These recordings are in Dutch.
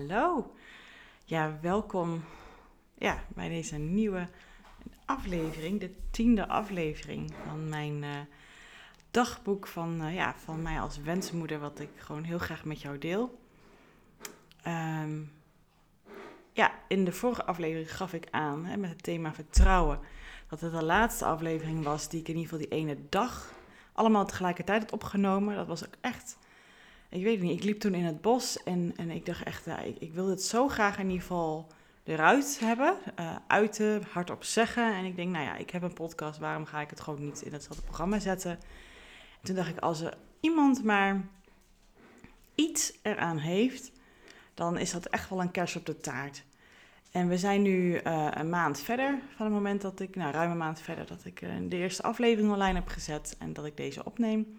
hallo. Ja, welkom ja, bij deze nieuwe aflevering, de tiende aflevering van mijn uh, dagboek van, uh, ja, van mij als wensmoeder, wat ik gewoon heel graag met jou deel. Um, ja, in de vorige aflevering gaf ik aan hè, met het thema vertrouwen dat het de laatste aflevering was die ik in ieder geval die ene dag allemaal tegelijkertijd had opgenomen. Dat was ook echt ik weet niet, ik liep toen in het bos en, en ik dacht echt, ik, ik wil het zo graag in ieder geval eruit hebben, uh, uiten, hardop zeggen. En ik denk, nou ja, ik heb een podcast, waarom ga ik het gewoon niet in hetzelfde programma zetten? En toen dacht ik, als er iemand maar iets eraan heeft, dan is dat echt wel een kers op de taart. En we zijn nu uh, een maand verder van het moment dat ik, nou ruim een maand verder, dat ik uh, de eerste aflevering online heb gezet en dat ik deze opneem.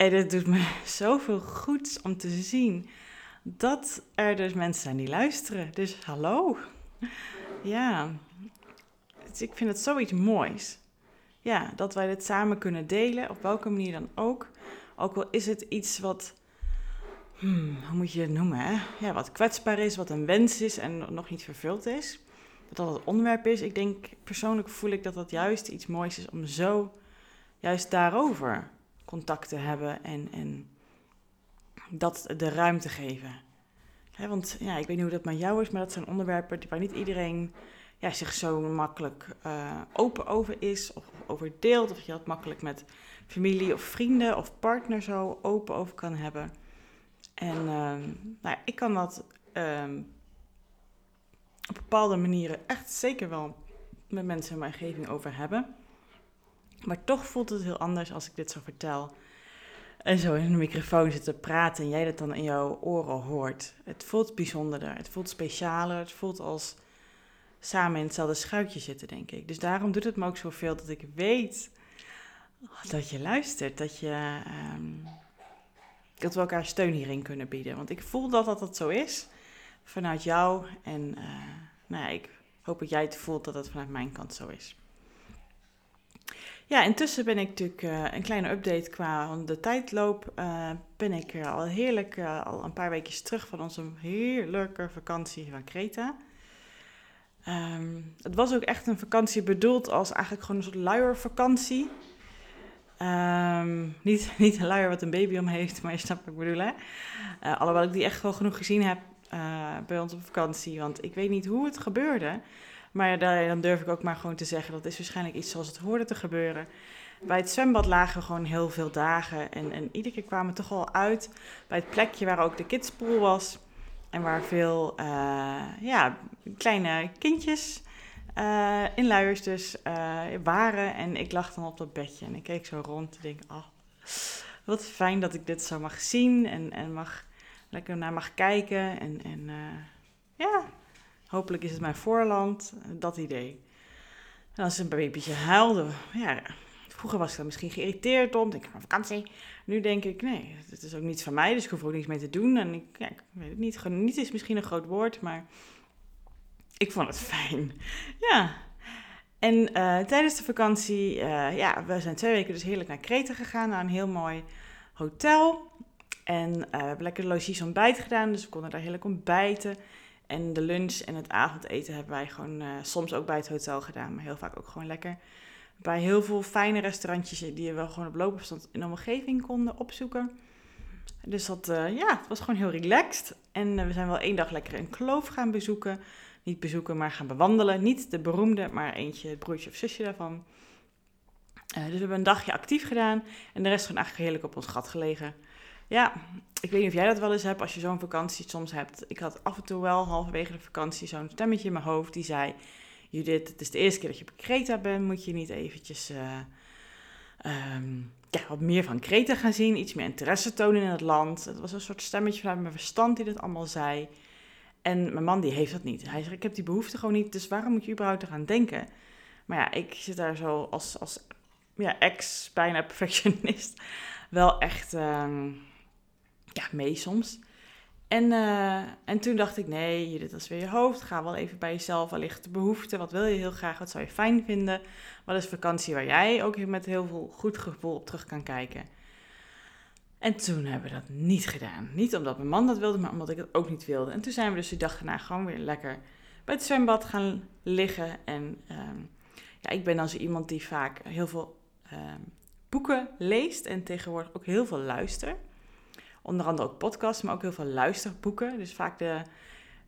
En het doet me zoveel goed om te zien dat er dus mensen zijn die luisteren. Dus hallo. Ja, dus ik vind het zoiets moois. Ja, dat wij dit samen kunnen delen, op welke manier dan ook. Ook al is het iets wat, hmm, hoe moet je het noemen, hè? Ja, wat kwetsbaar is, wat een wens is en nog niet vervuld is. Dat dat het onderwerp is. Ik denk, persoonlijk voel ik dat dat juist iets moois is om zo, juist daarover contact te hebben en, en dat de ruimte geven. want ja, ik weet niet hoe dat met jou is, maar dat zijn onderwerpen waar niet iedereen ja, zich zo makkelijk uh, open over is of over deelt. Of je dat makkelijk met familie of vrienden of partner zo open over kan hebben. En uh, nou, ik kan dat uh, op bepaalde manieren echt zeker wel met mensen in mijn omgeving over hebben. Maar toch voelt het heel anders als ik dit zo vertel. En zo in de microfoon zit te praten en jij dat dan in jouw oren hoort. Het voelt bijzonderder, het voelt specialer, het voelt als samen in hetzelfde schuitje zitten, denk ik. Dus daarom doet het me ook zoveel dat ik weet dat je luistert, dat, je, um, dat we elkaar steun hierin kunnen bieden. Want ik voel dat dat, dat zo is vanuit jou en uh, nou ja, ik hoop dat jij het voelt dat het vanuit mijn kant zo is. Ja, intussen ben ik natuurlijk uh, een kleine update qua de tijdloop. Uh, ben ik uh, al heerlijk, al een paar weken terug van onze heerlijke vakantie van Kreta. Um, het was ook echt een vakantie bedoeld als eigenlijk gewoon een soort luiervakantie. Um, niet, niet een luier wat een baby om heeft, maar je snapt wat ik bedoel hè. alhoewel ik die echt wel genoeg gezien heb bij ons op vakantie. Want ik weet niet hoe het gebeurde. Maar dan durf ik ook maar gewoon te zeggen, dat is waarschijnlijk iets zoals het hoorde te gebeuren. Bij het zwembad lagen gewoon heel veel dagen. En, en iedere keer kwamen we toch wel uit bij het plekje waar ook de kidspool was. En waar veel uh, ja, kleine kindjes uh, in luiers dus uh, waren. En ik lag dan op dat bedje en ik keek zo rond en denk, oh, wat fijn dat ik dit zo mag zien en, en mag, lekker naar mag kijken. En, en ja, Hopelijk is het mijn voorland, dat idee. En als een babytje huilde, ja, vroeger was ik dan misschien geïrriteerd om, denk ik, vakantie. Nu denk ik, nee, het is ook niets van mij, dus ik hoef ook niets mee te doen. En ik, ik weet het niet, niet is misschien een groot woord, maar ik vond het fijn. Ja. En uh, tijdens de vakantie, uh, ja, we zijn twee weken dus heerlijk naar Kreta gegaan, naar een heel mooi hotel. En we hebben lekker logies ontbijt gedaan, dus we konden daar heerlijk ontbijten. En de lunch en het avondeten hebben wij gewoon uh, soms ook bij het hotel gedaan, maar heel vaak ook gewoon lekker. Bij heel veel fijne restaurantjes die we wel gewoon op loopafstand in de omgeving konden opzoeken. Dus dat, uh, ja, het was gewoon heel relaxed. En uh, we zijn wel één dag lekker een kloof gaan bezoeken. Niet bezoeken, maar gaan bewandelen. Niet de beroemde, maar eentje, het broertje of zusje daarvan. dus we hebben een dagje actief gedaan. En de rest gewoon eigenlijk heerlijk op ons gat gelegen. Ja, ik weet niet of jij dat wel eens hebt als je zo'n vakantie soms hebt. Ik had af en toe wel halverwege de vakantie zo'n stemmetje in mijn hoofd die zei... Judith, het is de eerste keer dat je op Kreta bent, moet je niet eventjes um, ja, wat meer van Kreta gaan zien, iets meer interesse tonen in het land. Het was een soort stemmetje vanuit mijn verstand die dit allemaal zei. En mijn man die heeft dat niet. Hij zegt, ik heb die behoefte gewoon niet, dus waarom moet je überhaupt eraan denken? Maar ja, ik zit daar zo als, als ja, ex, bijna perfectionist, wel echt... Um, ja, mee soms. En, uh, en toen dacht ik, nee, dit is weer je hoofd. Ga wel even bij jezelf, wellicht de behoefte. Wat wil je heel graag? Wat zou je fijn vinden? Wat is vakantie waar jij ook met heel veel goed gevoel op terug kan kijken? En toen hebben we dat niet gedaan. Niet omdat mijn man dat wilde, maar omdat ik het ook niet wilde. En toen zijn we dus die dag daarna gewoon weer lekker bij het zwembad gaan liggen. En ehm, ja, ik ben dan zo iemand die vaak heel veel ehm, boeken leest en tegenwoordig ook heel veel luistert. Onder andere ook podcasts, maar ook heel veel luisterboeken. Dus vaak de...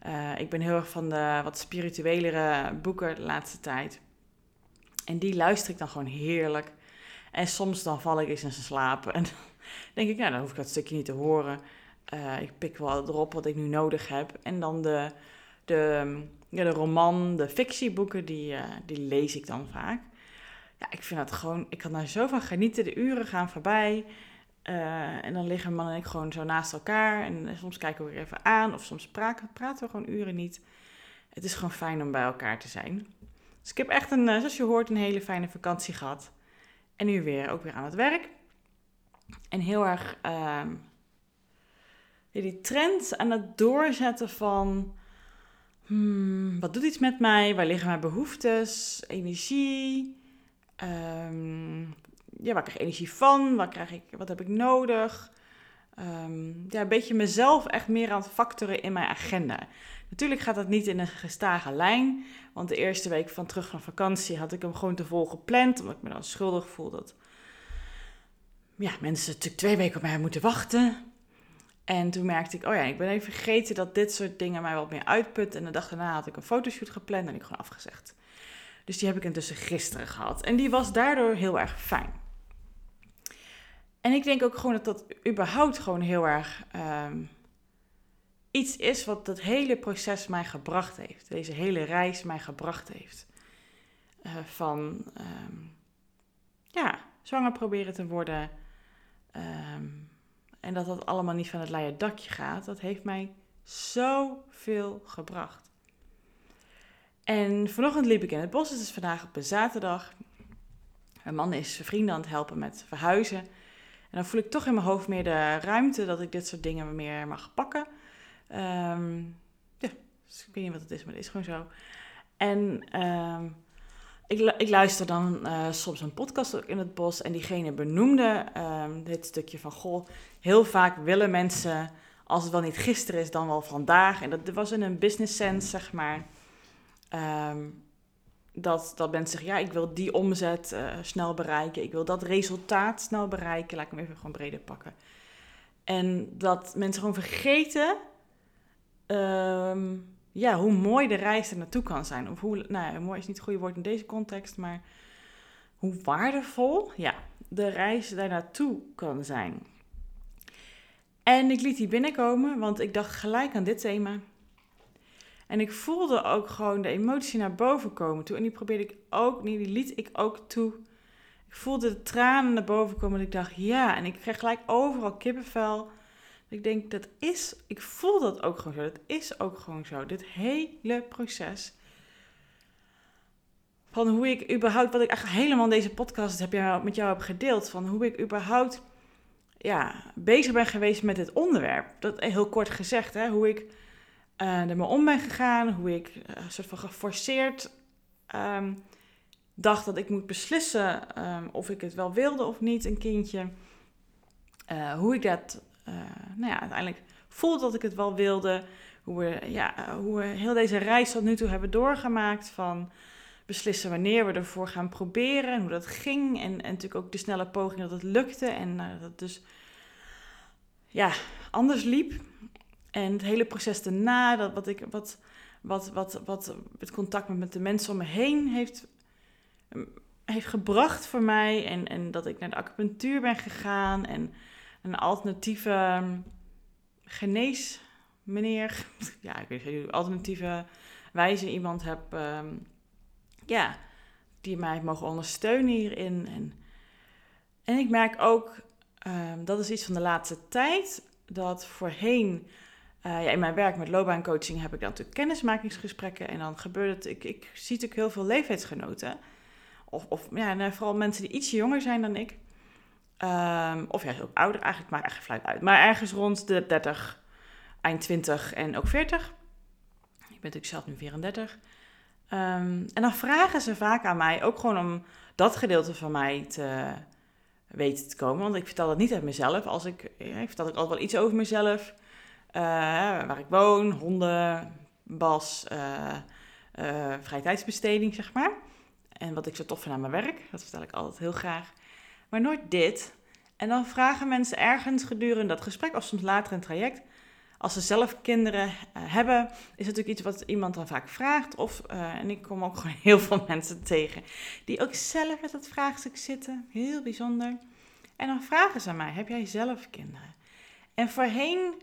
Uh, ik ben heel erg van de wat spirituelere boeken de laatste tijd. En die luister ik dan gewoon heerlijk. En soms dan val ik eens in slaap. En dan denk ik, nou, dan hoef ik dat stukje niet te horen. Uh, ik pik wel erop wat ik nu nodig heb. En dan de, de, ja, de roman, de fictieboeken, die, uh, die lees ik dan vaak. Ja, ik vind dat gewoon, ik kan daar zo van genieten. De uren gaan voorbij. Uh, en dan liggen man en ik gewoon zo naast elkaar. En soms kijken we weer even aan. Of soms praten, praten we gewoon uren niet. Het is gewoon fijn om bij elkaar te zijn. Dus ik heb echt een, zoals je hoort, een hele fijne vakantie gehad. En nu weer ook weer aan het werk. En heel erg uh, die trend aan het doorzetten van... Hmm, wat doet iets met mij? Waar liggen mijn behoeftes? Energie? Um, ja, waar krijg ik energie van? Waar krijg ik, wat heb ik nodig? Um, ja, een beetje mezelf echt meer aan het factoren in mijn agenda. Natuurlijk gaat dat niet in een gestage lijn. Want de eerste week van terug van vakantie had ik hem gewoon te vol gepland. Omdat ik me dan schuldig voel dat ja, mensen natuurlijk twee weken op mij moeten wachten. En toen merkte ik, oh ja, ik ben even vergeten dat dit soort dingen mij wat meer uitput. En de dag daarna had ik een fotoshoot gepland en ik gewoon afgezegd. Dus die heb ik intussen gisteren gehad. En die was daardoor heel erg fijn. En ik denk ook gewoon dat dat überhaupt gewoon heel erg um, iets is wat dat hele proces mij gebracht heeft. Deze hele reis mij gebracht heeft. Uh, van um, ja, zwanger proberen te worden. Um, en dat dat allemaal niet van het leien dakje gaat. Dat heeft mij zoveel gebracht. En vanochtend liep ik in het bos. Het is vandaag op een zaterdag. Mijn man is vrienden aan het helpen met verhuizen. En dan voel ik toch in mijn hoofd meer de ruimte dat ik dit soort dingen meer mag pakken. Um, ja, dus ik weet niet wat het is, maar het is gewoon zo. En um, ik, ik, luister dan uh, soms een podcast ook in het bos en diegene benoemde um, dit stukje van, goh, heel vaak willen mensen, als het wel niet gisteren is, dan wel vandaag. En dat was in een business sense, zeg maar, dat, dat mensen zeggen, ja, ik wil die omzet uh, snel bereiken, ik wil dat resultaat snel bereiken, laat ik hem even gewoon breder pakken. En dat mensen gewoon vergeten um, ja, hoe mooi de reis er naartoe kan zijn. Of hoe, nou ja, mooi is niet het goede woord in deze context, maar hoe waardevol ja, de reis daar naartoe kan zijn. En ik liet die binnenkomen, want ik dacht gelijk aan dit thema. En ik voelde ook gewoon de emotie naar boven komen toe. En die probeerde ik ook, die liet ik ook toe. Ik voelde de tranen naar boven komen en ik dacht ja. En ik kreeg gelijk overal kippenvel. Ik denk, dat is, ik voel dat ook gewoon zo. Dat is ook gewoon zo. Dit hele proces. Van hoe ik überhaupt, wat ik eigenlijk helemaal in deze podcast heb met jou heb gedeeld. Van hoe ik überhaupt ja, bezig ben geweest met dit onderwerp. Dat heel kort gezegd, hè, hoe ik uh, er mee om ben gegaan. Hoe ik uh, soort van geforceerd um, dacht dat ik moet beslissen um, of ik het wel wilde of niet, een kindje. Uh, hoe ik dat nou ja, uiteindelijk voelde dat ik het wel wilde. Hoe we, ja, hoe we heel deze reis tot nu toe hebben doorgemaakt. Van beslissen wanneer we ervoor gaan proberen. En hoe dat ging. En, en natuurlijk ook de snelle poging dat het lukte. En dat het dus ja, anders liep. En het hele proces daarna, dat wat, ik, wat, wat, wat, wat het contact met de mensen om me heen heeft, heeft gebracht voor mij. En, en dat ik naar de acupunctuur ben gegaan. En een alternatieve ehm, genees meneer, ja, ik weet niet, alternatieve wijze iemand heb, um, ja, die mij mogen ondersteunen hierin. En, en ik merk ook, dat is iets van de laatste tijd, dat voorheen, uh, ja, in mijn werk met loopbaancoaching heb ik dan natuurlijk kennismakingsgesprekken en dan gebeurt het, ik, ik zie natuurlijk heel veel leeftijdsgenoten, of, of ja, vooral mensen die iets jonger zijn dan ik, Um, of juist ook ouder, eigenlijk maakt eigenlijk fluit uit. Maar ergens rond de 30, eind 20 en ook 40. Ik ben natuurlijk zelf nu 34. Um, ehm, en dan vragen ze vaak aan mij, ook gewoon om dat gedeelte van mij te, weten te komen. Want ik vertel dat niet uit mezelf. Als ik, ik vertel altijd wel iets over mezelf. Uh, waar ik woon, honden, Bas, uh, vrije tijdsbesteding, zeg maar. En wat ik zo tof vind aan mijn werk. Dat vertel ik altijd heel graag. Maar nooit dit. En dan vragen mensen ergens gedurende dat gesprek, of soms later in het traject, als ze zelf kinderen hebben, is natuurlijk iets wat iemand dan vaak vraagt. Of, en ik kom ook gewoon heel veel mensen tegen die ook zelf met dat vraagstuk zitten. Heel bijzonder. En dan vragen ze mij, heb jij zelf kinderen? En voorheen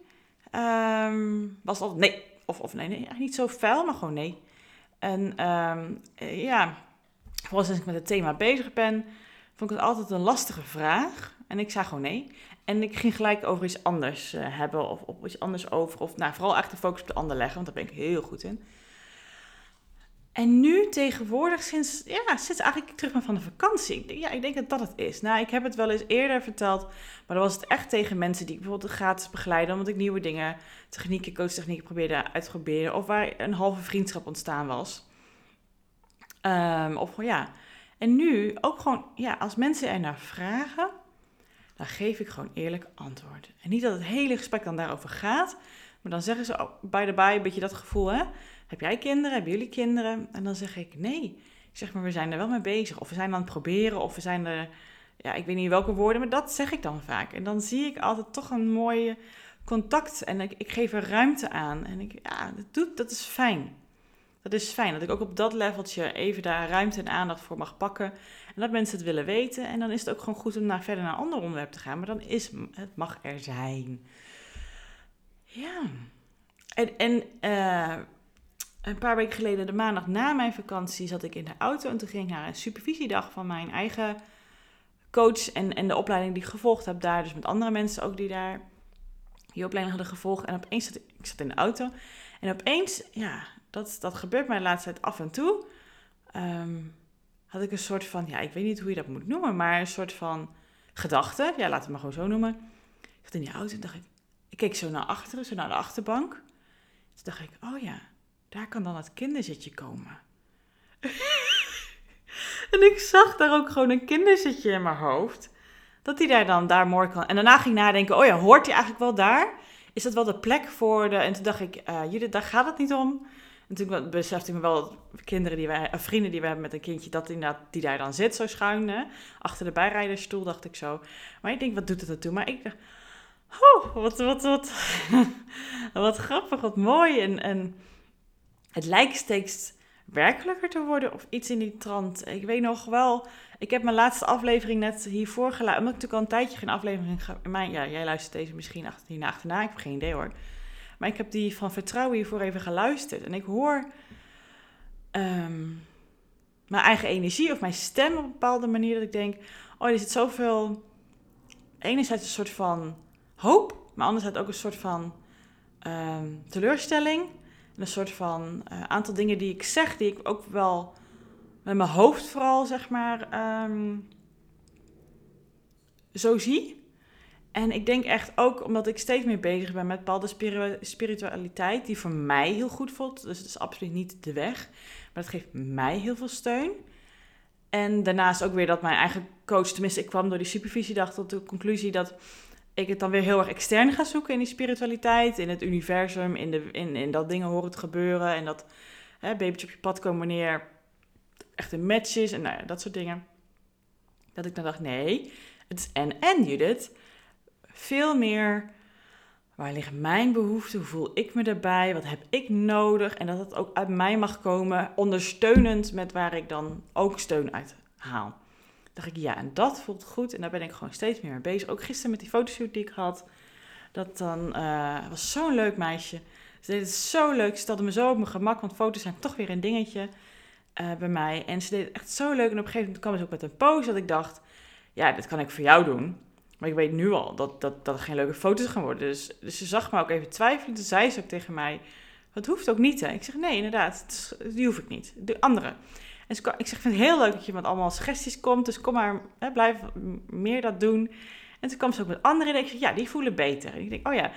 um, was altijd nee. Of, of nee, nee, niet zo fel, maar gewoon nee. En um, ja, vooral als ik met het thema bezig ben, vond ik het altijd een lastige vraag. En ik zei gewoon nee. En ik ging gelijk over iets anders uh, hebben of op iets anders over. Of nou, vooral echt de focus op de ander leggen, want daar ben ik heel goed in. En nu tegenwoordig, sinds, ja, sinds eigenlijk terug ben van de vakantie. Ik, ja, ik denk dat dat het is. Nou, ik heb het wel eens eerder verteld, maar dan was het echt tegen mensen die ik bijvoorbeeld gratis begeleiden, omdat ik nieuwe dingen, technieken, coachtechnieken probeerde uit te proberen. Of waar een halve vriendschap ontstaan was. Um, of ja. En nu ook gewoon, ja, als mensen er naar vragen, dan geef ik gewoon eerlijk antwoord. En niet dat het hele gesprek dan daarover gaat, maar dan zeggen ze, by the by, een beetje dat gevoel, hè? Heb jij kinderen? Hebben jullie kinderen? En dan zeg ik, nee. Ik zeg maar, we zijn er wel mee bezig. Of we zijn aan het proberen, of we zijn er, ja, ik weet niet welke woorden, maar dat zeg ik dan vaak. En dan zie ik altijd toch een mooie contact en ik, ik geef er ruimte aan. En ik, ja, dat, doet, dat is fijn. Dat is fijn dat ik ook op dat leveltje even daar ruimte en aandacht voor mag pakken. En dat mensen het willen weten. En dan is het ook gewoon goed om naar, verder naar een ander onderwerp te gaan. Maar dan is het mag er zijn. Ja. En, en uh, een paar weken geleden, de maandag na mijn vakantie, zat ik in de auto. En toen ging ik naar een supervisiedag van mijn eigen coach. En, en de opleiding die ik gevolgd heb daar. Dus met andere mensen ook die daar die opleiding hadden gevolgd. En opeens zat ik, ik zat in de auto. En opeens, ja, dat, dat gebeurt mij de laatste tijd af en toe. Um, had ik een soort van, ja, ik weet niet hoe je dat moet noemen, maar een soort van gedachte. Ja, laten we maar gewoon zo noemen. Ik zat in die auto en dacht ik, ik keek zo naar achteren, zo naar de achterbank. Toen dacht ik, oh ja, daar kan dan het kinderzitje komen. en ik zag daar ook gewoon een kinderzitje in mijn hoofd. Dat hij daar dan daar mooi kan. En daarna ging ik nadenken, oh ja, hoort hij eigenlijk wel daar? Is dat wel de plek voor de... En toen dacht ik, uh, Judith, daar gaat het niet om. En toen besefte ik me wel, kinderen die wij, uh, vrienden die we hebben met een kindje, dat inderdaad, die daar dan zit, zo schuin, hè? achter de bijrijdersstoel, dacht ik zo. Maar ik denk, wat doet het ertoe? Maar ik dacht, oh, wat, wat, wat, wat grappig, wat mooi. En, en het lijkt steeds werkelijker te worden of iets in die trant. Ik weet nog wel, ik heb mijn laatste aflevering net hiervoor geluisterd. Omdat ik natuurlijk al een tijdje geen aflevering... Ja, jij luistert deze misschien achter, hierna achterna, ik heb geen idee hoor. Maar ik heb die van Vertrouwen hiervoor even geluisterd. En ik hoor um, mijn eigen energie of mijn stem op een bepaalde manier. Dat ik denk, oh, er zit zoveel... Enerzijds een soort van hoop, maar anderzijds ook een soort van um, teleurstelling. En een soort van uh, aantal dingen die ik zeg, die ik ook wel met mijn hoofd vooral, zeg maar, um, zo zie. En ik denk echt ook omdat ik steeds meer bezig ben met bepaalde spiritualiteit, die voor mij heel goed voelt. Dus het is absoluut niet de weg, maar het geeft mij heel veel steun. En daarnaast ook weer dat mijn eigen coach, tenminste, ik kwam door die supervisiedag tot de conclusie dat ik het dan weer heel erg extern ga zoeken in die spiritualiteit, in het universum, in, de, in, in dat dingen horen te gebeuren en dat hè, op je pad komen wanneer echt een match is en nou ja, dat soort dingen. Dat ik dan dacht, nee, het is en en Judith veel meer waar liggen mijn behoeften, hoe voel ik me daarbij, wat heb ik nodig en dat het ook uit mij mag komen, ondersteunend met waar ik dan ook steun uit haal. Dacht ik, ja, en dat voelt goed en daar ben ik gewoon steeds meer mee bezig. Ook gisteren met die fotoshoot die ik had, dat dan uh, was zo'n leuk meisje. Ze deed het zo leuk, ze stelde me zo op mijn gemak, want foto's zijn toch weer een dingetje uh, bij mij. En ze deed het echt zo leuk en op een gegeven moment kwam ze ook met een pose dat ik dacht, ja, dit kan ik voor jou doen. Maar ik weet nu al dat, dat, dat geen leuke foto's gaan worden. Dus, dus ze zag me ook even twijfelen. Toen zei ze ook tegen mij: Het hoeft ook niet. Hè? Ik zeg: Nee, inderdaad, die hoef ik niet. De andere. Ik zeg: vind het heel leuk dat je met allemaal suggesties komt. Dus kom maar, hè, blijf meer dat doen. En toen kwam ze ook met andere. En ik zeg: Ja, die voelen beter. En ik denk: Oh ja,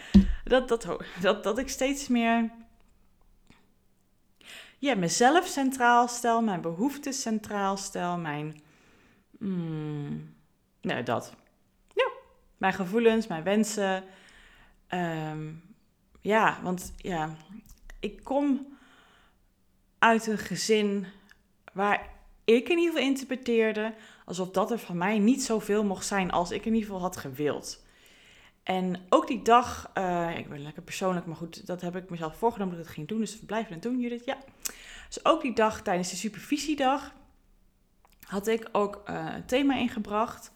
dat, dat, dat, dat ik steeds meer. Ja, mezelf centraal stel, mijn behoeftes centraal stel, mijn. Nee, dat. mijn gevoelens, mijn wensen. Ehm, ja, want ja, ik kom uit een gezin waar ik in ieder geval interpreteerde alsof dat er van mij niet zoveel mocht zijn als ik in ieder geval had gewild. En ook die dag, uh, ik ben lekker persoonlijk, maar goed, dat heb ik mezelf voorgenomen dat ik het ging doen. Dus we blijven het doen, Judith. Ja. Dus ook die dag tijdens de supervisiedag had ik ook uh, een thema ingebracht.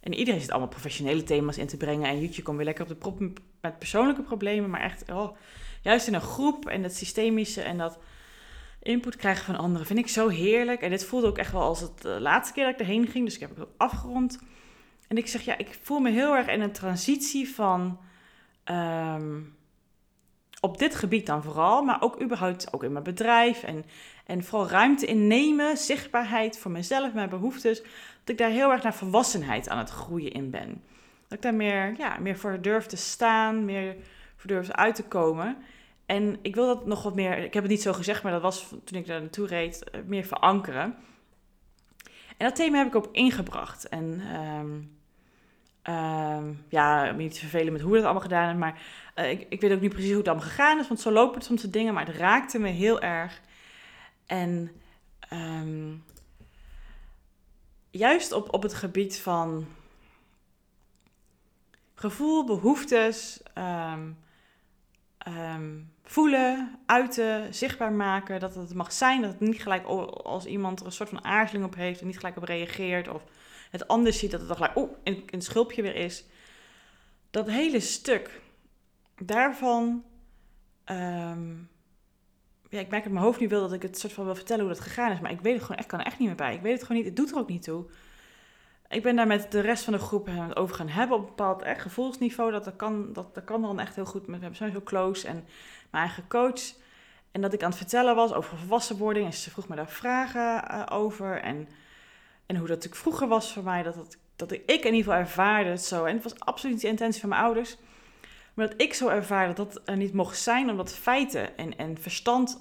En iedereen zit allemaal professionele thema's in te brengen. En YouTube komt weer lekker op de met persoonlijke problemen. Maar echt, oh, juist in een groep en dat systemische en dat input krijgen van anderen vind ik zo heerlijk. En dit voelde ook echt wel als het de laatste keer dat ik erheen ging. Dus ik heb het afgerond. En ik zeg, ja, ik voel me heel erg in een transitie van... Ehm, op dit gebied dan vooral, maar ook überhaupt ook in mijn bedrijf. En, en vooral ruimte innemen, zichtbaarheid voor mezelf, mijn behoeftes. Dat ik daar heel erg naar volwassenheid aan het groeien in ben. Dat ik daar meer, ja, meer voor durf te staan, meer voor durf uit te komen. En ik wil dat nog wat meer, ik heb het niet zo gezegd, maar dat was toen ik daar naartoe reed, eh, meer verankeren. En dat thema heb ik ook ingebracht. En um, um, ja, niet te vervelen met hoe dat allemaal gedaan is, maar uh, ik, ik weet ook niet precies hoe het allemaal gegaan is, want zo lopen het soms de dingen, maar het raakte me heel erg. En um, juist op, op het gebied van gevoel, behoeftes, voelen, uiten, zichtbaar maken. Dat het mag zijn, dat het niet gelijk als iemand er een soort van aarzeling op heeft en niet gelijk op reageert. Of het anders ziet, dat het dan gelijk oh, een, een schulpje weer is. Dat hele stuk, daarvan... Um, ja, ik merk dat mijn hoofd nu wil dat ik het soort van wil vertellen hoe dat gegaan is. Maar ik weet het gewoon echt, kan er echt niet meer bij. Ik weet het gewoon niet, het doet er ook niet toe. Ik ben daar met de rest van de groep over gaan hebben op een bepaald echt gevoelsniveau. Dat, dat, kan, dat, dat kan dan echt heel goed. We zijn zo close. En mijn eigen coach. En dat ik aan het vertellen was over volwassenwording. En ze vroeg me daar vragen uh, over. En, en hoe dat vroeger was voor mij. Dat, dat, dat ik in ieder geval ervaarde het zo. En het was absoluut niet de intentie van mijn ouders. Maar dat ik zo ervaarde dat dat er niet mocht zijn. Omdat feiten en, en verstand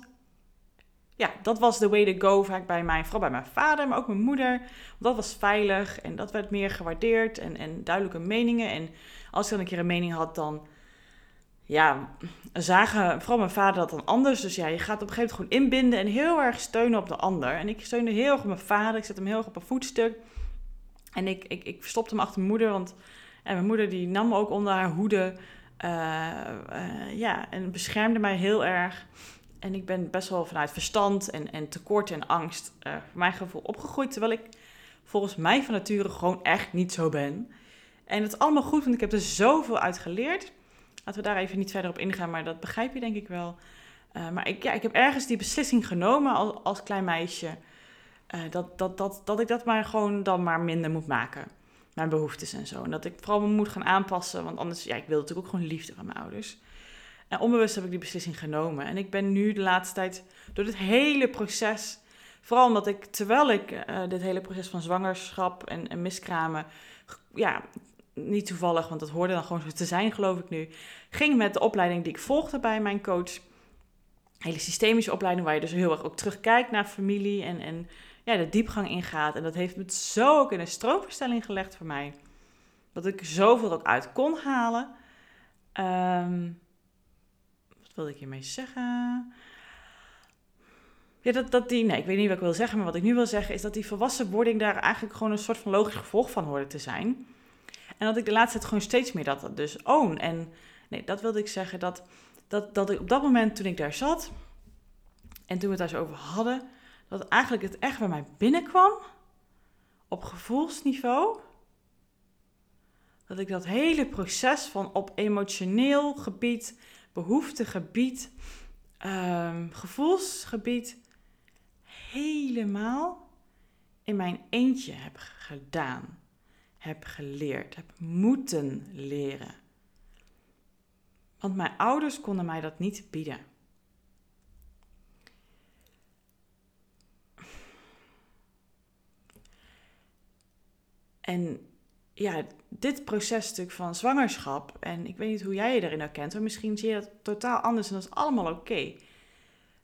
ja, dat was de way to go vaak bij mij, vooral bij mijn vader, maar ook mijn moeder. Dat was veilig en dat werd meer gewaardeerd en, en duidelijke meningen. En als ik dan een keer een mening had, dan ja, zagen vooral mijn vader dat dan anders. Dus ja, je gaat op een gegeven moment gewoon inbinden en heel erg steunen op de ander. En ik steunde heel erg op mijn vader, ik zet hem heel erg op een voetstuk. En ik, ik, ik verstopte hem achter mijn moeder, want en mijn moeder die nam me ook onder haar hoede. Uh, uh, ja, en beschermde mij heel erg. En ik ben best wel vanuit verstand en, en tekort en angst, uh, voor mijn gevoel, opgegroeid. Terwijl ik volgens mij van nature gewoon echt niet zo ben. En het is allemaal goed, want ik heb er zoveel uit geleerd. Laten we daar even niet verder op ingaan, maar dat begrijp je denk ik wel. Uh, maar ik, ja, ik heb ergens die beslissing genomen als, als klein meisje. Uh, dat, dat, dat, dat ik dat maar gewoon dan maar minder moet maken. Mijn behoeftes en zo. En dat ik vooral me moet gaan aanpassen. Want anders, ja, ik wil natuurlijk ook gewoon liefde van mijn ouders. En onbewust heb ik die beslissing genomen. En ik ben nu de laatste tijd door dit hele proces, vooral omdat ik terwijl ik uh, dit hele proces van zwangerschap en, en miskramen, ja, niet toevallig, want dat hoorde dan gewoon zo te zijn, geloof ik nu, ging met de opleiding die ik volgde bij mijn coach. Hele systemische opleiding waar je dus heel erg ook terugkijkt naar familie en, en ja, de diepgang ingaat. En dat heeft me zo ook in een stroomverstelling gelegd voor mij. Dat ik zoveel ook uit kon halen. Um, wilde ik hiermee zeggen? Ja, dat, dat die, nee, ik weet niet wat ik wil zeggen, maar wat ik nu wil zeggen is dat die volwassenwording daar eigenlijk gewoon een soort van logisch gevolg van hoorde te zijn. En dat ik de laatste tijd gewoon steeds meer dat dus own. En nee, dat wilde ik zeggen, dat, dat, dat ik op dat moment toen ik daar zat en toen we het daar zo over hadden, dat eigenlijk het echt bij mij binnenkwam op gevoelsniveau. Dat ik dat hele proces van op emotioneel gebied behoeftegebied, um, gevoelsgebied helemaal in mijn eentje heb gedaan, heb geleerd, heb moeten leren. Want mijn ouders konden mij dat niet bieden. En ja, dit processtuk van zwangerschap, en ik weet niet hoe jij je erin herkent, maar misschien zie je dat totaal anders en dat is allemaal oké.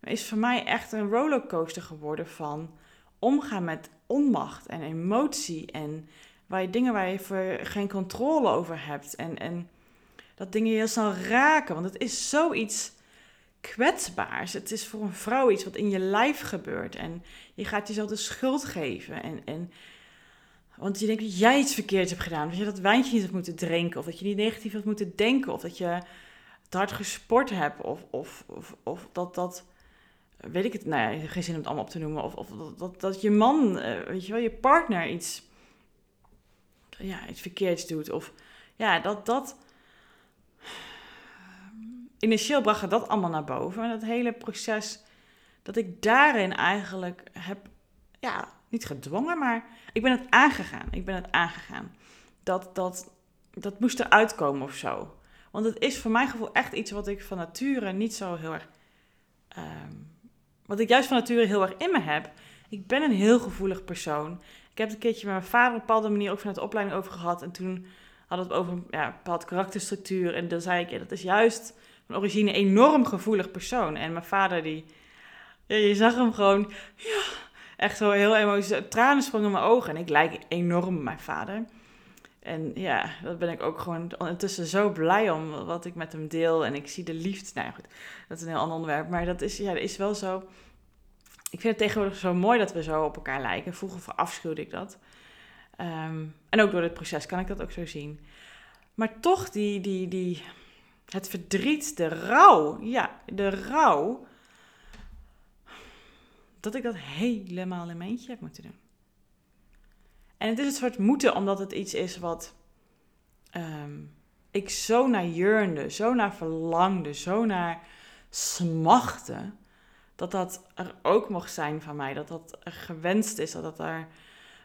Is voor mij echt een rollercoaster geworden van omgaan met onmacht en emotie en waar je dingen waar je voor geen controle over hebt. En, en dat dingen je heel snel raken. Want het is zoiets kwetsbaars. Het is voor een vrouw iets wat in je lijf gebeurt. En je gaat jezelf de schuld geven. En, en, want je denkt dat jij iets verkeerds hebt gedaan. Dat je dat wijntje niet had moeten drinken. Of dat je niet negatief had moeten denken. Of dat je te hard gesport hebt. Of, of, of, dat dat... Weet ik het, nou ja, geen zin om het allemaal op te noemen. Of, of dat, dat, je man, eh, weet je wel, je partner iets, ja, iets verkeerds doet. Of ja, dat dat initieel bracht dat allemaal naar boven. Dat hele proces, dat ik daarin eigenlijk heb, ja, niet gedwongen, maar ik ben het aangegaan. Ik ben het aangegaan. Dat, dat, dat moest eruit komen of zo. Want het is voor mijn gevoel echt iets wat ik van nature niet zo heel erg. Ehm, wat ik juist van nature heel erg in me heb. Ik ben een heel gevoelig persoon. Ik heb het een keertje met mijn vader op een bepaalde manier ook vanuit de opleiding over gehad. En toen hadden we het over ja, een bepaald karakterstructuur. En dan zei ik, ja, dat is juist van origine enorm gevoelig persoon. En mijn vader, die, ja, je zag hem gewoon, ja, echt zo heel emotioneel. Tranen sprongen in mijn ogen. En ik lijk enorm op mijn vader. En ja, dat ben ik ook gewoon ondertussen zo blij om wat ik met hem deel. En ik zie de liefde. Nou goed, dat is een heel ander onderwerp. Maar dat is, ja, is wel zo. Ik vind het tegenwoordig zo mooi dat we zo op elkaar lijken. Vroeger verafschuwde ik dat. Ehm, en ook door dit proces kan ik dat ook zo zien. Maar toch die, die, die, het verdriet, de rouw. Ja, de rouw. Dat ik dat helemaal in mijn eentje heb moeten doen. En het is een soort moeten, omdat het iets is wat ehm, ik zo naar jeurnde, zo naar verlangde, zo naar smachtte. Dat dat er ook mocht zijn van mij. Dat dat gewenst is, dat dat er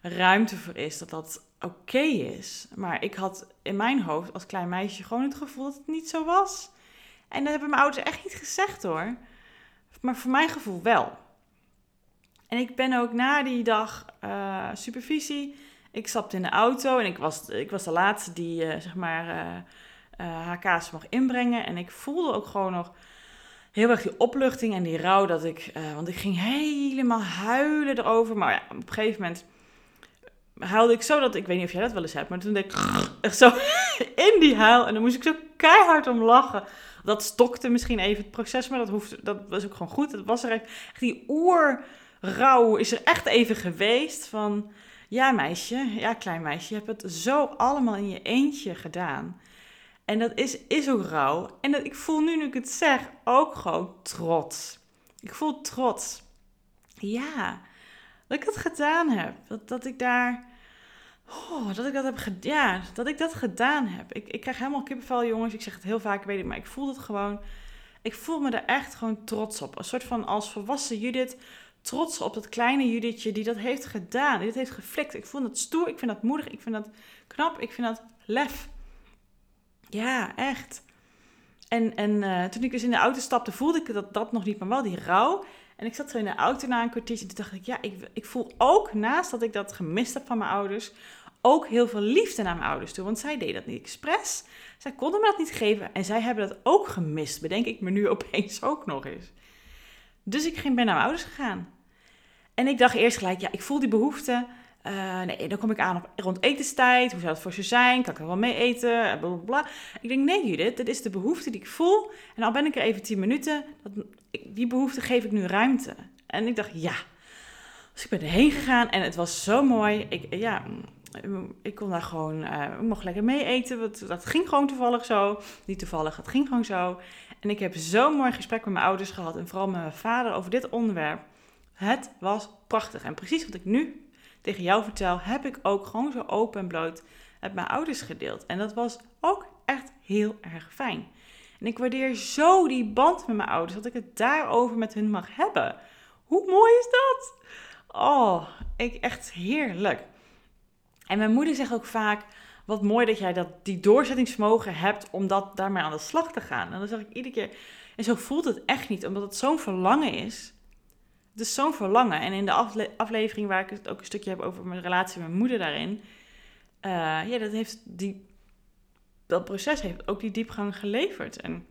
ruimte voor is, dat dat oké is. Maar ik had in mijn hoofd als klein meisje gewoon het gevoel dat het niet zo was. En dat hebben mijn ouders echt niet gezegd hoor. Maar voor mijn gevoel wel. En ik ben ook na die dag uh, supervisie. Ik stapte in de auto en ik was, ik was de laatste die uh, zeg maar uh, haar kaas mocht inbrengen. En ik voelde ook gewoon nog heel erg die opluchting en die rouw dat ik. want ik ging helemaal huilen erover. Maar ja, op een gegeven moment huilde ik zo dat, ik weet niet of jij dat wel eens hebt, maar toen deed ik echt zo in die huil en dan moest ik zo keihard om lachen. Dat stokte misschien even het proces, maar dat, hoefde, dat was ook gewoon goed. Het was er echt, die oerrouw is er echt even geweest van, ja meisje, ja klein meisje, je hebt het zo allemaal in je eentje gedaan. En dat is, is ook rouw. En dat, ik voel nu, nu ik het zeg, ook gewoon trots. Ik voel trots. Ja, dat ik het gedaan heb. Dat, dat ik daar. Oh, dat ik dat heb gedaan. Ja, dat ik dat gedaan heb. Ik, ik krijg helemaal kippenvel, jongens. Ik zeg het heel vaak, weet ik, maar ik voel het gewoon. Ik voel me er echt gewoon trots op. Een soort van als volwassen Judith trots op dat kleine Judithje die dat heeft gedaan. Die dat heeft geflikt. Ik voel dat stoer. Ik vind dat moedig. Ik vind dat knap. Ik vind dat lef. Ja, echt. En, en uh, toen ik dus in de auto stapte, voelde ik dat, dat nog niet, maar wel die rouw. En ik zat zo in de auto na een kwartiertje en toen dacht ik, ja, ik, ik voel ook naast dat ik dat gemist heb van mijn ouders, ook heel veel liefde naar mijn ouders toe. Want zij deden dat niet expres. Zij konden me dat niet geven en zij hebben dat ook gemist, bedenk ik me nu opeens ook nog eens. Dus ik ben naar mijn ouders gegaan. En ik dacht eerst gelijk, ja, ik voel die behoefte. Uh, nee, dan kom ik aan op, rond etenstijd. Hoe zou het voor ze zijn? Kan ik er wel mee eten? Bla. Ik denk, nee Judith, dit is de behoefte die ik voel. En al ben ik er even tien minuten, dat, die behoefte geef ik nu ruimte. En ik dacht, ja. Dus ik ben erheen gegaan en het was zo mooi. Ik, ja, ik kon daar gewoon, ik mocht lekker mee eten. Dat ging gewoon toevallig zo. Niet toevallig, het ging gewoon zo. En ik heb zo'n mooi gesprek met mijn ouders gehad. En vooral met mijn vader over dit onderwerp. Het was prachtig. En precies wat ik nu tegen jou vertel, heb ik ook gewoon zo open en bloot met mijn ouders gedeeld. En dat was ook echt heel erg fijn. En ik waardeer zo die band met mijn ouders, dat ik het daarover met hun mag hebben. Hoe mooi is dat? Oh, ik, echt heerlijk. En mijn moeder zegt ook vaak, wat mooi dat jij dat, die doorzettingsvermogen hebt om dat, daarmee aan de slag te gaan. En dan zeg ik iedere keer, en zo voelt het echt niet, omdat het zo'n verlangen is het is zo'n verlangen. En in de aflevering waar ik het ook een stukje heb over mijn relatie met mijn moeder daarin. Uh, ja, dat, heeft die, dat proces heeft ook die diepgang geleverd. En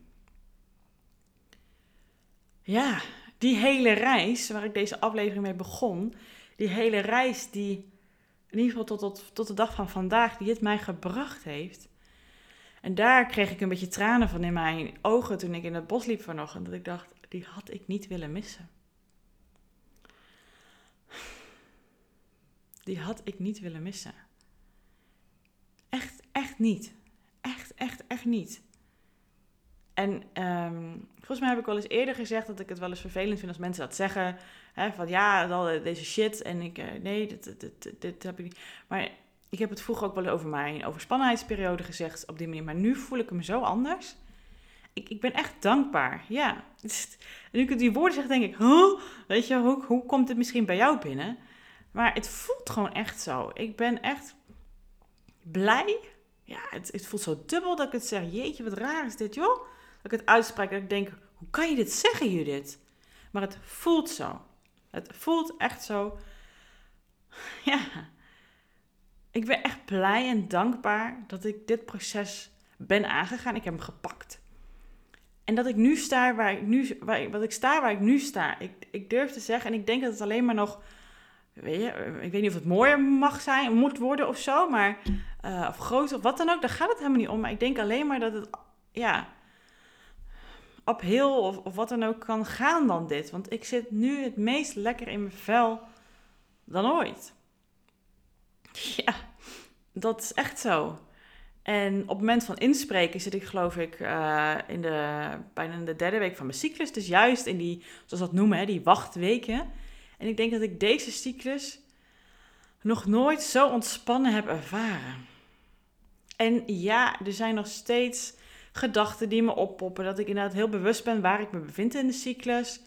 ja, die hele reis waar ik deze aflevering mee begon. Die hele reis die in ieder geval tot, tot, tot de dag van vandaag, die het mij gebracht heeft. En daar kreeg ik een beetje tranen van in mijn ogen toen ik in het bos liep vanochtend. Dat ik dacht, die had ik niet willen missen. Die had ik niet willen missen. Echt, echt niet. Echt, echt, echt niet. En um, volgens mij heb ik wel eens eerder gezegd dat ik het wel eens vervelend vind als mensen dat zeggen. Hè, van ja, al deze shit en ik, uh, nee, dit, dit, dit, dit, heb ik niet. Maar ik heb het vroeger ook wel over mijn overspannenheidsperiode gezegd op die manier. Maar nu voel ik me zo anders. Ik, ik ben echt dankbaar, ja. Nu ik die woorden zeg, denk ik, weet je, hoe, hoe komt het misschien bij jou binnen? Maar het voelt gewoon echt zo. Ik ben echt blij. Ja, het, het voelt zo dubbel dat ik het zeg. Jeetje, wat raar is dit, joh. Dat ik het uitspreek dat ik denk, hoe kan je dit zeggen, Judith? Maar het voelt zo. Het voelt echt zo. Ja. Ik ben echt blij en dankbaar dat ik dit proces ben aangegaan. Ik heb hem gepakt. En dat ik nu sta waar ik nu, waar wat ik sta waar ik nu sta. Ik, ik durf te zeggen, en ik denk dat het alleen maar nog, weet je, ik weet niet of het mooier mag zijn, moet worden of zo, maar, uh, of groter of wat dan ook, daar gaat het helemaal niet om. Maar ik denk alleen maar dat het, ja, op heel of, of wat dan ook kan gaan dan dit. Want ik zit nu het meest lekker in mijn vel dan ooit. Ja, dat is echt zo. En op het moment van inspreken zit ik geloof ik uh, in de, bijna de derde week van mijn cyclus. Dus juist in die, zoals dat noemen, hè, die wachtweken. En ik denk dat ik deze cyclus nog nooit zo ontspannen heb ervaren. En ja, er zijn nog steeds gedachten die me oppoppen. Dat ik inderdaad heel bewust ben waar ik me bevind in de cyclus.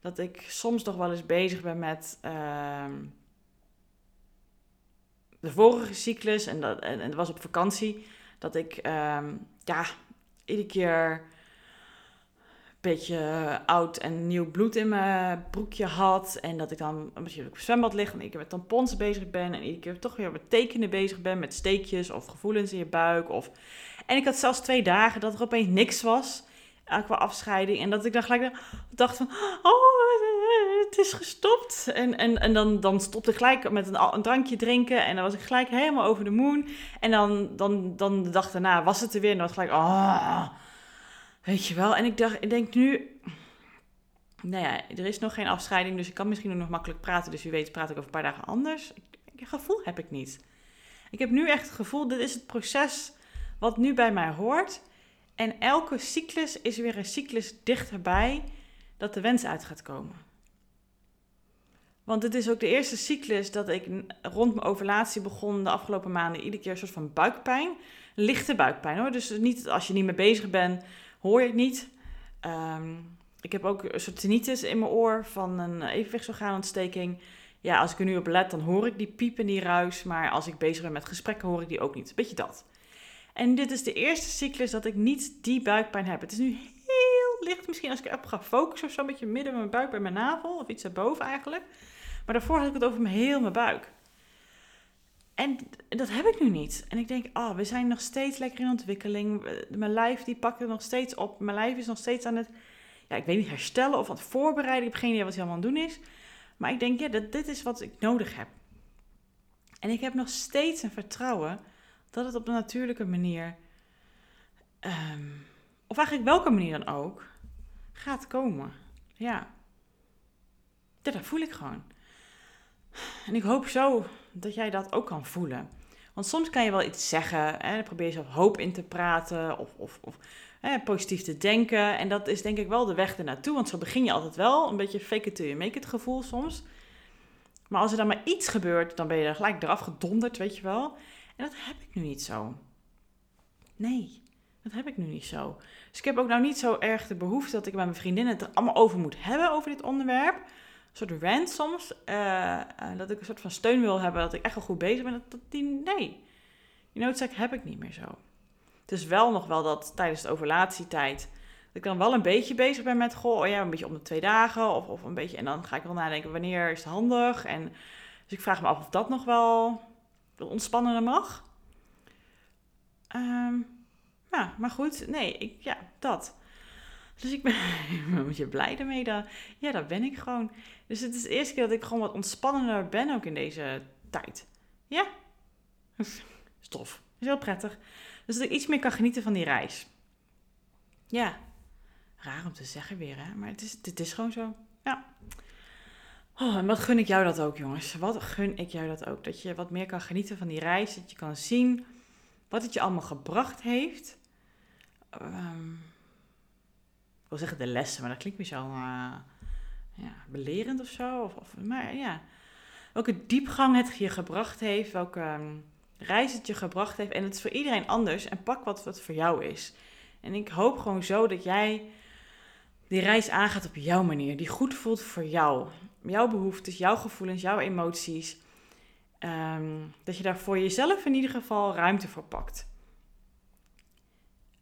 Dat ik soms nog wel eens bezig ben met uh, de vorige cyclus. En dat, en, dat was op vakantie. Dat ik uh, ja, iedere keer een beetje oud en nieuw bloed in mijn broekje had. En dat ik dan beetje op het zwembad lig en ik met tampons bezig ben. En iedere keer toch weer met tekenen bezig ben met steekjes of gevoelens in je buik. Of en ik had zelfs twee dagen dat er opeens niks was uh, qua afscheiding. En dat ik dan gelijk dacht van, oh, het is gestopt. En, en, en dan, dan stopte ik gelijk met een, drankje drinken. En dan was ik gelijk helemaal over de moon. En dan, dan, dan de dag daarna was het er weer. En dan was gelijk, oh, weet je wel. En ik dacht, ik denk nu... Nou ja, er is nog geen afscheiding, dus ik kan misschien nog makkelijk praten. Dus wie weet praat ik over een paar dagen anders. Ik, gevoel heb ik niet. Ik heb nu echt het gevoel, dit is het proces wat nu bij mij hoort. En elke cyclus is weer een cyclus dichterbij dat de wens uit gaat komen. Want het is ook de eerste cyclus dat ik rond mijn ovulatie begon de afgelopen maanden iedere keer een soort van buikpijn. Lichte buikpijn hoor. Dus niet als je niet mee bezig bent, hoor je het niet. Ehm, ik heb ook een soort tinnitus in mijn oor van een evenwichtsorgaanontsteking. Ja, als ik er nu op let, dan hoor ik die piep en die ruis. Maar als ik bezig ben met gesprekken, hoor ik die ook niet. Beetje dat. En dit is de eerste cyclus dat ik niet die buikpijn heb. Het is nu heel licht, misschien als ik erop ga focussen of zo, een beetje midden mijn buik bij mijn navel of iets erboven eigenlijk. Maar daarvoor had ik het over mijn heel mijn buik. En dat heb ik nu niet. En ik denk, oh, we zijn nog steeds lekker in ontwikkeling. Mijn lijf die pakt nog steeds op. Mijn lijf is nog steeds aan het, ja, ik weet niet, herstellen of aan het voorbereiden. Ik heb geen idee wat hij allemaal aan het doen is. Maar ik denk, ja, dat, dit is wat ik nodig heb. En ik heb nog steeds een vertrouwen dat het op een natuurlijke manier, ehm, of eigenlijk welke manier dan ook, gaat komen. Ja. dat voel ik gewoon. En ik hoop zo dat jij dat ook kan voelen. Want soms kan je wel iets zeggen, en probeer je zelf hoop in te praten of, of, of hè, positief te denken. En dat is denk ik wel de weg ernaartoe, want zo begin je altijd wel. Een beetje fake it till you make it gevoel soms. Maar als er dan maar iets gebeurt, dan ben je er gelijk eraf gedonderd, weet je wel. Dat heb ik nu niet zo. Nee, dat heb ik nu niet zo. Dus ik heb ook nou niet zo erg de behoefte dat ik met mijn vriendinnen het er allemaal over moet hebben, over dit onderwerp. Een soort rant soms. Uh, dat ik een soort van steun wil hebben, dat ik echt wel goed bezig ben. Dat, dat die, nee, die noodzaak heb ik niet meer zo. Het is wel nog wel dat tijdens de ovulatietijd... dat ik dan wel een beetje bezig ben met... goh, oh ja, een beetje om de twee dagen of, of een beetje... en dan ga ik wel nadenken, wanneer is het handig? En, dus ik vraag me af of dat nog wel ontspannender mag. Um, ja, maar goed, nee, ik, ja, dat. Dus ik ben een beetje blij ermee. Dat, ja, dat ben ik gewoon. Dus het is de eerste keer dat ik gewoon wat ontspannender ben ook in deze tijd. Ja, stof. Is heel prettig. Dus dat ik iets meer kan genieten van die reis. Ja, raar om te zeggen weer, hè? Maar het is, het is gewoon zo. Ja. Oh, en wat gun ik jou dat ook, jongens? Wat gun ik jou dat ook? Dat je wat meer kan genieten van die reis. Dat je kan zien wat het je allemaal gebracht heeft. Um, ik wil zeggen de lessen, maar dat klinkt weer zo uh, ja, belerend of zo. Of, maar ja, welke diepgang het je gebracht heeft. Welke um, reis het je gebracht heeft. En het is voor iedereen anders. En pak wat, wat voor jou is. En ik hoop gewoon zo dat jij die reis aangaat op jouw manier. Die goed voelt voor jou. Jouw behoeftes, jouw gevoelens, jouw emoties. Um, dat je daar voor jezelf in ieder geval ruimte voor pakt.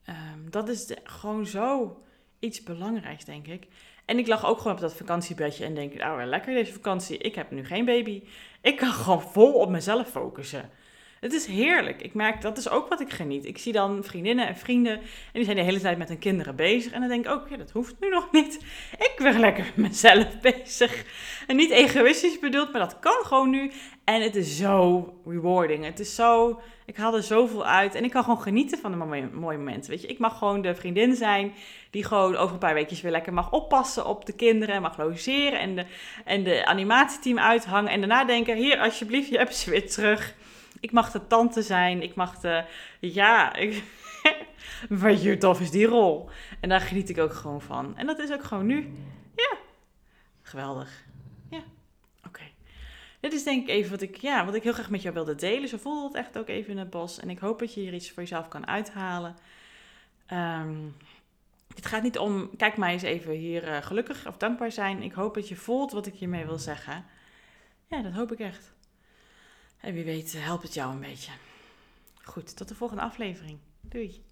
Um, dat is gewoon zo iets belangrijks, denk ik. En ik lag ook gewoon op dat vakantiebedje en denk, nou lekker deze vakantie. Ik heb nu geen baby. Ik kan gewoon vol op mezelf focussen. Het is heerlijk. Ik merk, dat is ook wat ik geniet. Ik zie dan vriendinnen en vrienden en die zijn de hele tijd met hun kinderen bezig. En dan denk ik ook, ja, dat hoeft nu nog niet. Ik ben lekker met mezelf bezig. En niet egoïstisch bedoeld, maar dat kan gewoon nu. En het is zo rewarding. Het is zo, ik haal er zoveel uit. En ik kan gewoon genieten van de mooie momenten. Weet je, ik mag gewoon de vriendin zijn die gewoon over een paar weekjes weer lekker mag oppassen op de kinderen. Mag logeren en de, en de animatieteam uithangen. En daarna denken, hier alsjeblieft, je hebt ze weer terug. Ik mag de tante zijn. Ik mag de. Ja, ik, je tof is die rol. En daar geniet ik ook gewoon van. En dat is ook gewoon nu. Ja, geweldig. Ja, oké. Dit is denk ik even wat ik, ja, wat ik heel graag met jou wilde delen. Zo voelde het echt ook even in het bos. En ik hoop dat je hier iets voor jezelf kan uithalen. Um, het gaat niet om, kijk mij eens even hier uh, gelukkig of dankbaar zijn. Ik hoop dat je voelt wat ik hiermee wil zeggen. Ja, dat hoop ik echt. En wie weet eh, helpt het jou een beetje. Goed, tot de volgende aflevering. Doei.